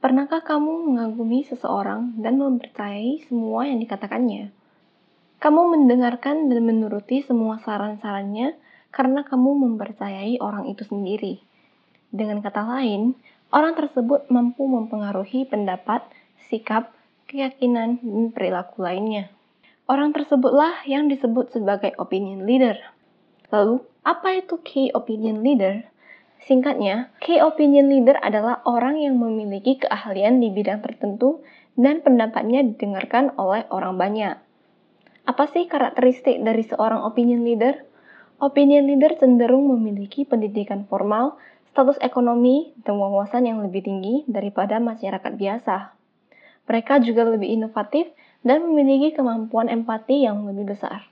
Pernahkah kamu mengagumi seseorang dan mempercayai semua yang dikatakannya? Kamu mendengarkan dan menuruti semua saran-sarannya karena kamu mempercayai orang itu sendiri. Dengan kata lain, orang tersebut mampu mempengaruhi pendapat, sikap, keyakinan, dan perilaku lainnya. Orang tersebutlah yang disebut sebagai opinion leader. Lalu, apa itu key opinion leader? Singkatnya, key opinion leader adalah orang yang memiliki keahlian di bidang tertentu dan pendapatnya didengarkan oleh orang banyak. Apa sih karakteristik dari seorang opinion leader? Opinion leader cenderung memiliki pendidikan formal, status ekonomi, dan wawasan yang lebih tinggi daripada masyarakat biasa. Mereka juga lebih inovatif dan memiliki kemampuan empati yang lebih besar.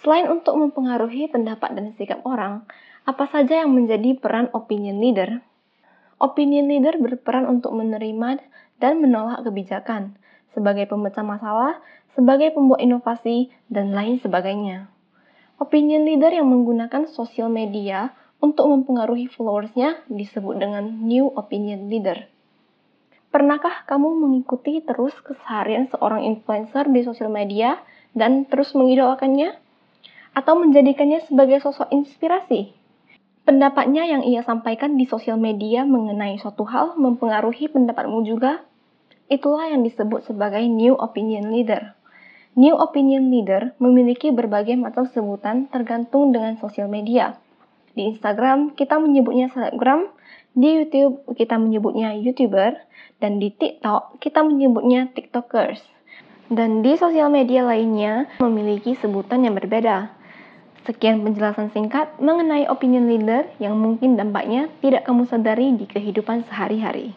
Selain untuk mempengaruhi pendapat dan sikap orang, apa saja yang menjadi peran opinion leader? Opinion leader berperan untuk menerima dan menolak kebijakan, sebagai pemecah masalah, sebagai pembuat inovasi, dan lain sebagainya. Opinion leader yang menggunakan sosial media untuk mempengaruhi followersnya disebut dengan new opinion leader. Pernahkah kamu mengikuti terus keseharian seorang influencer di sosial media dan terus mengidolakannya? Atau menjadikannya sebagai sosok inspirasi? Pendapatnya yang ia sampaikan di sosial media mengenai suatu hal mempengaruhi pendapatmu juga. Itulah yang disebut sebagai new opinion leader. New opinion leader memiliki berbagai macam sebutan tergantung dengan sosial media. Di Instagram kita menyebutnya selebgram, di YouTube kita menyebutnya YouTuber, dan di TikTok kita menyebutnya TikTokers. Dan di sosial media lainnya memiliki sebutan yang berbeda. Sekian penjelasan singkat mengenai opinion leader yang mungkin dampaknya tidak kamu sadari di kehidupan sehari-hari.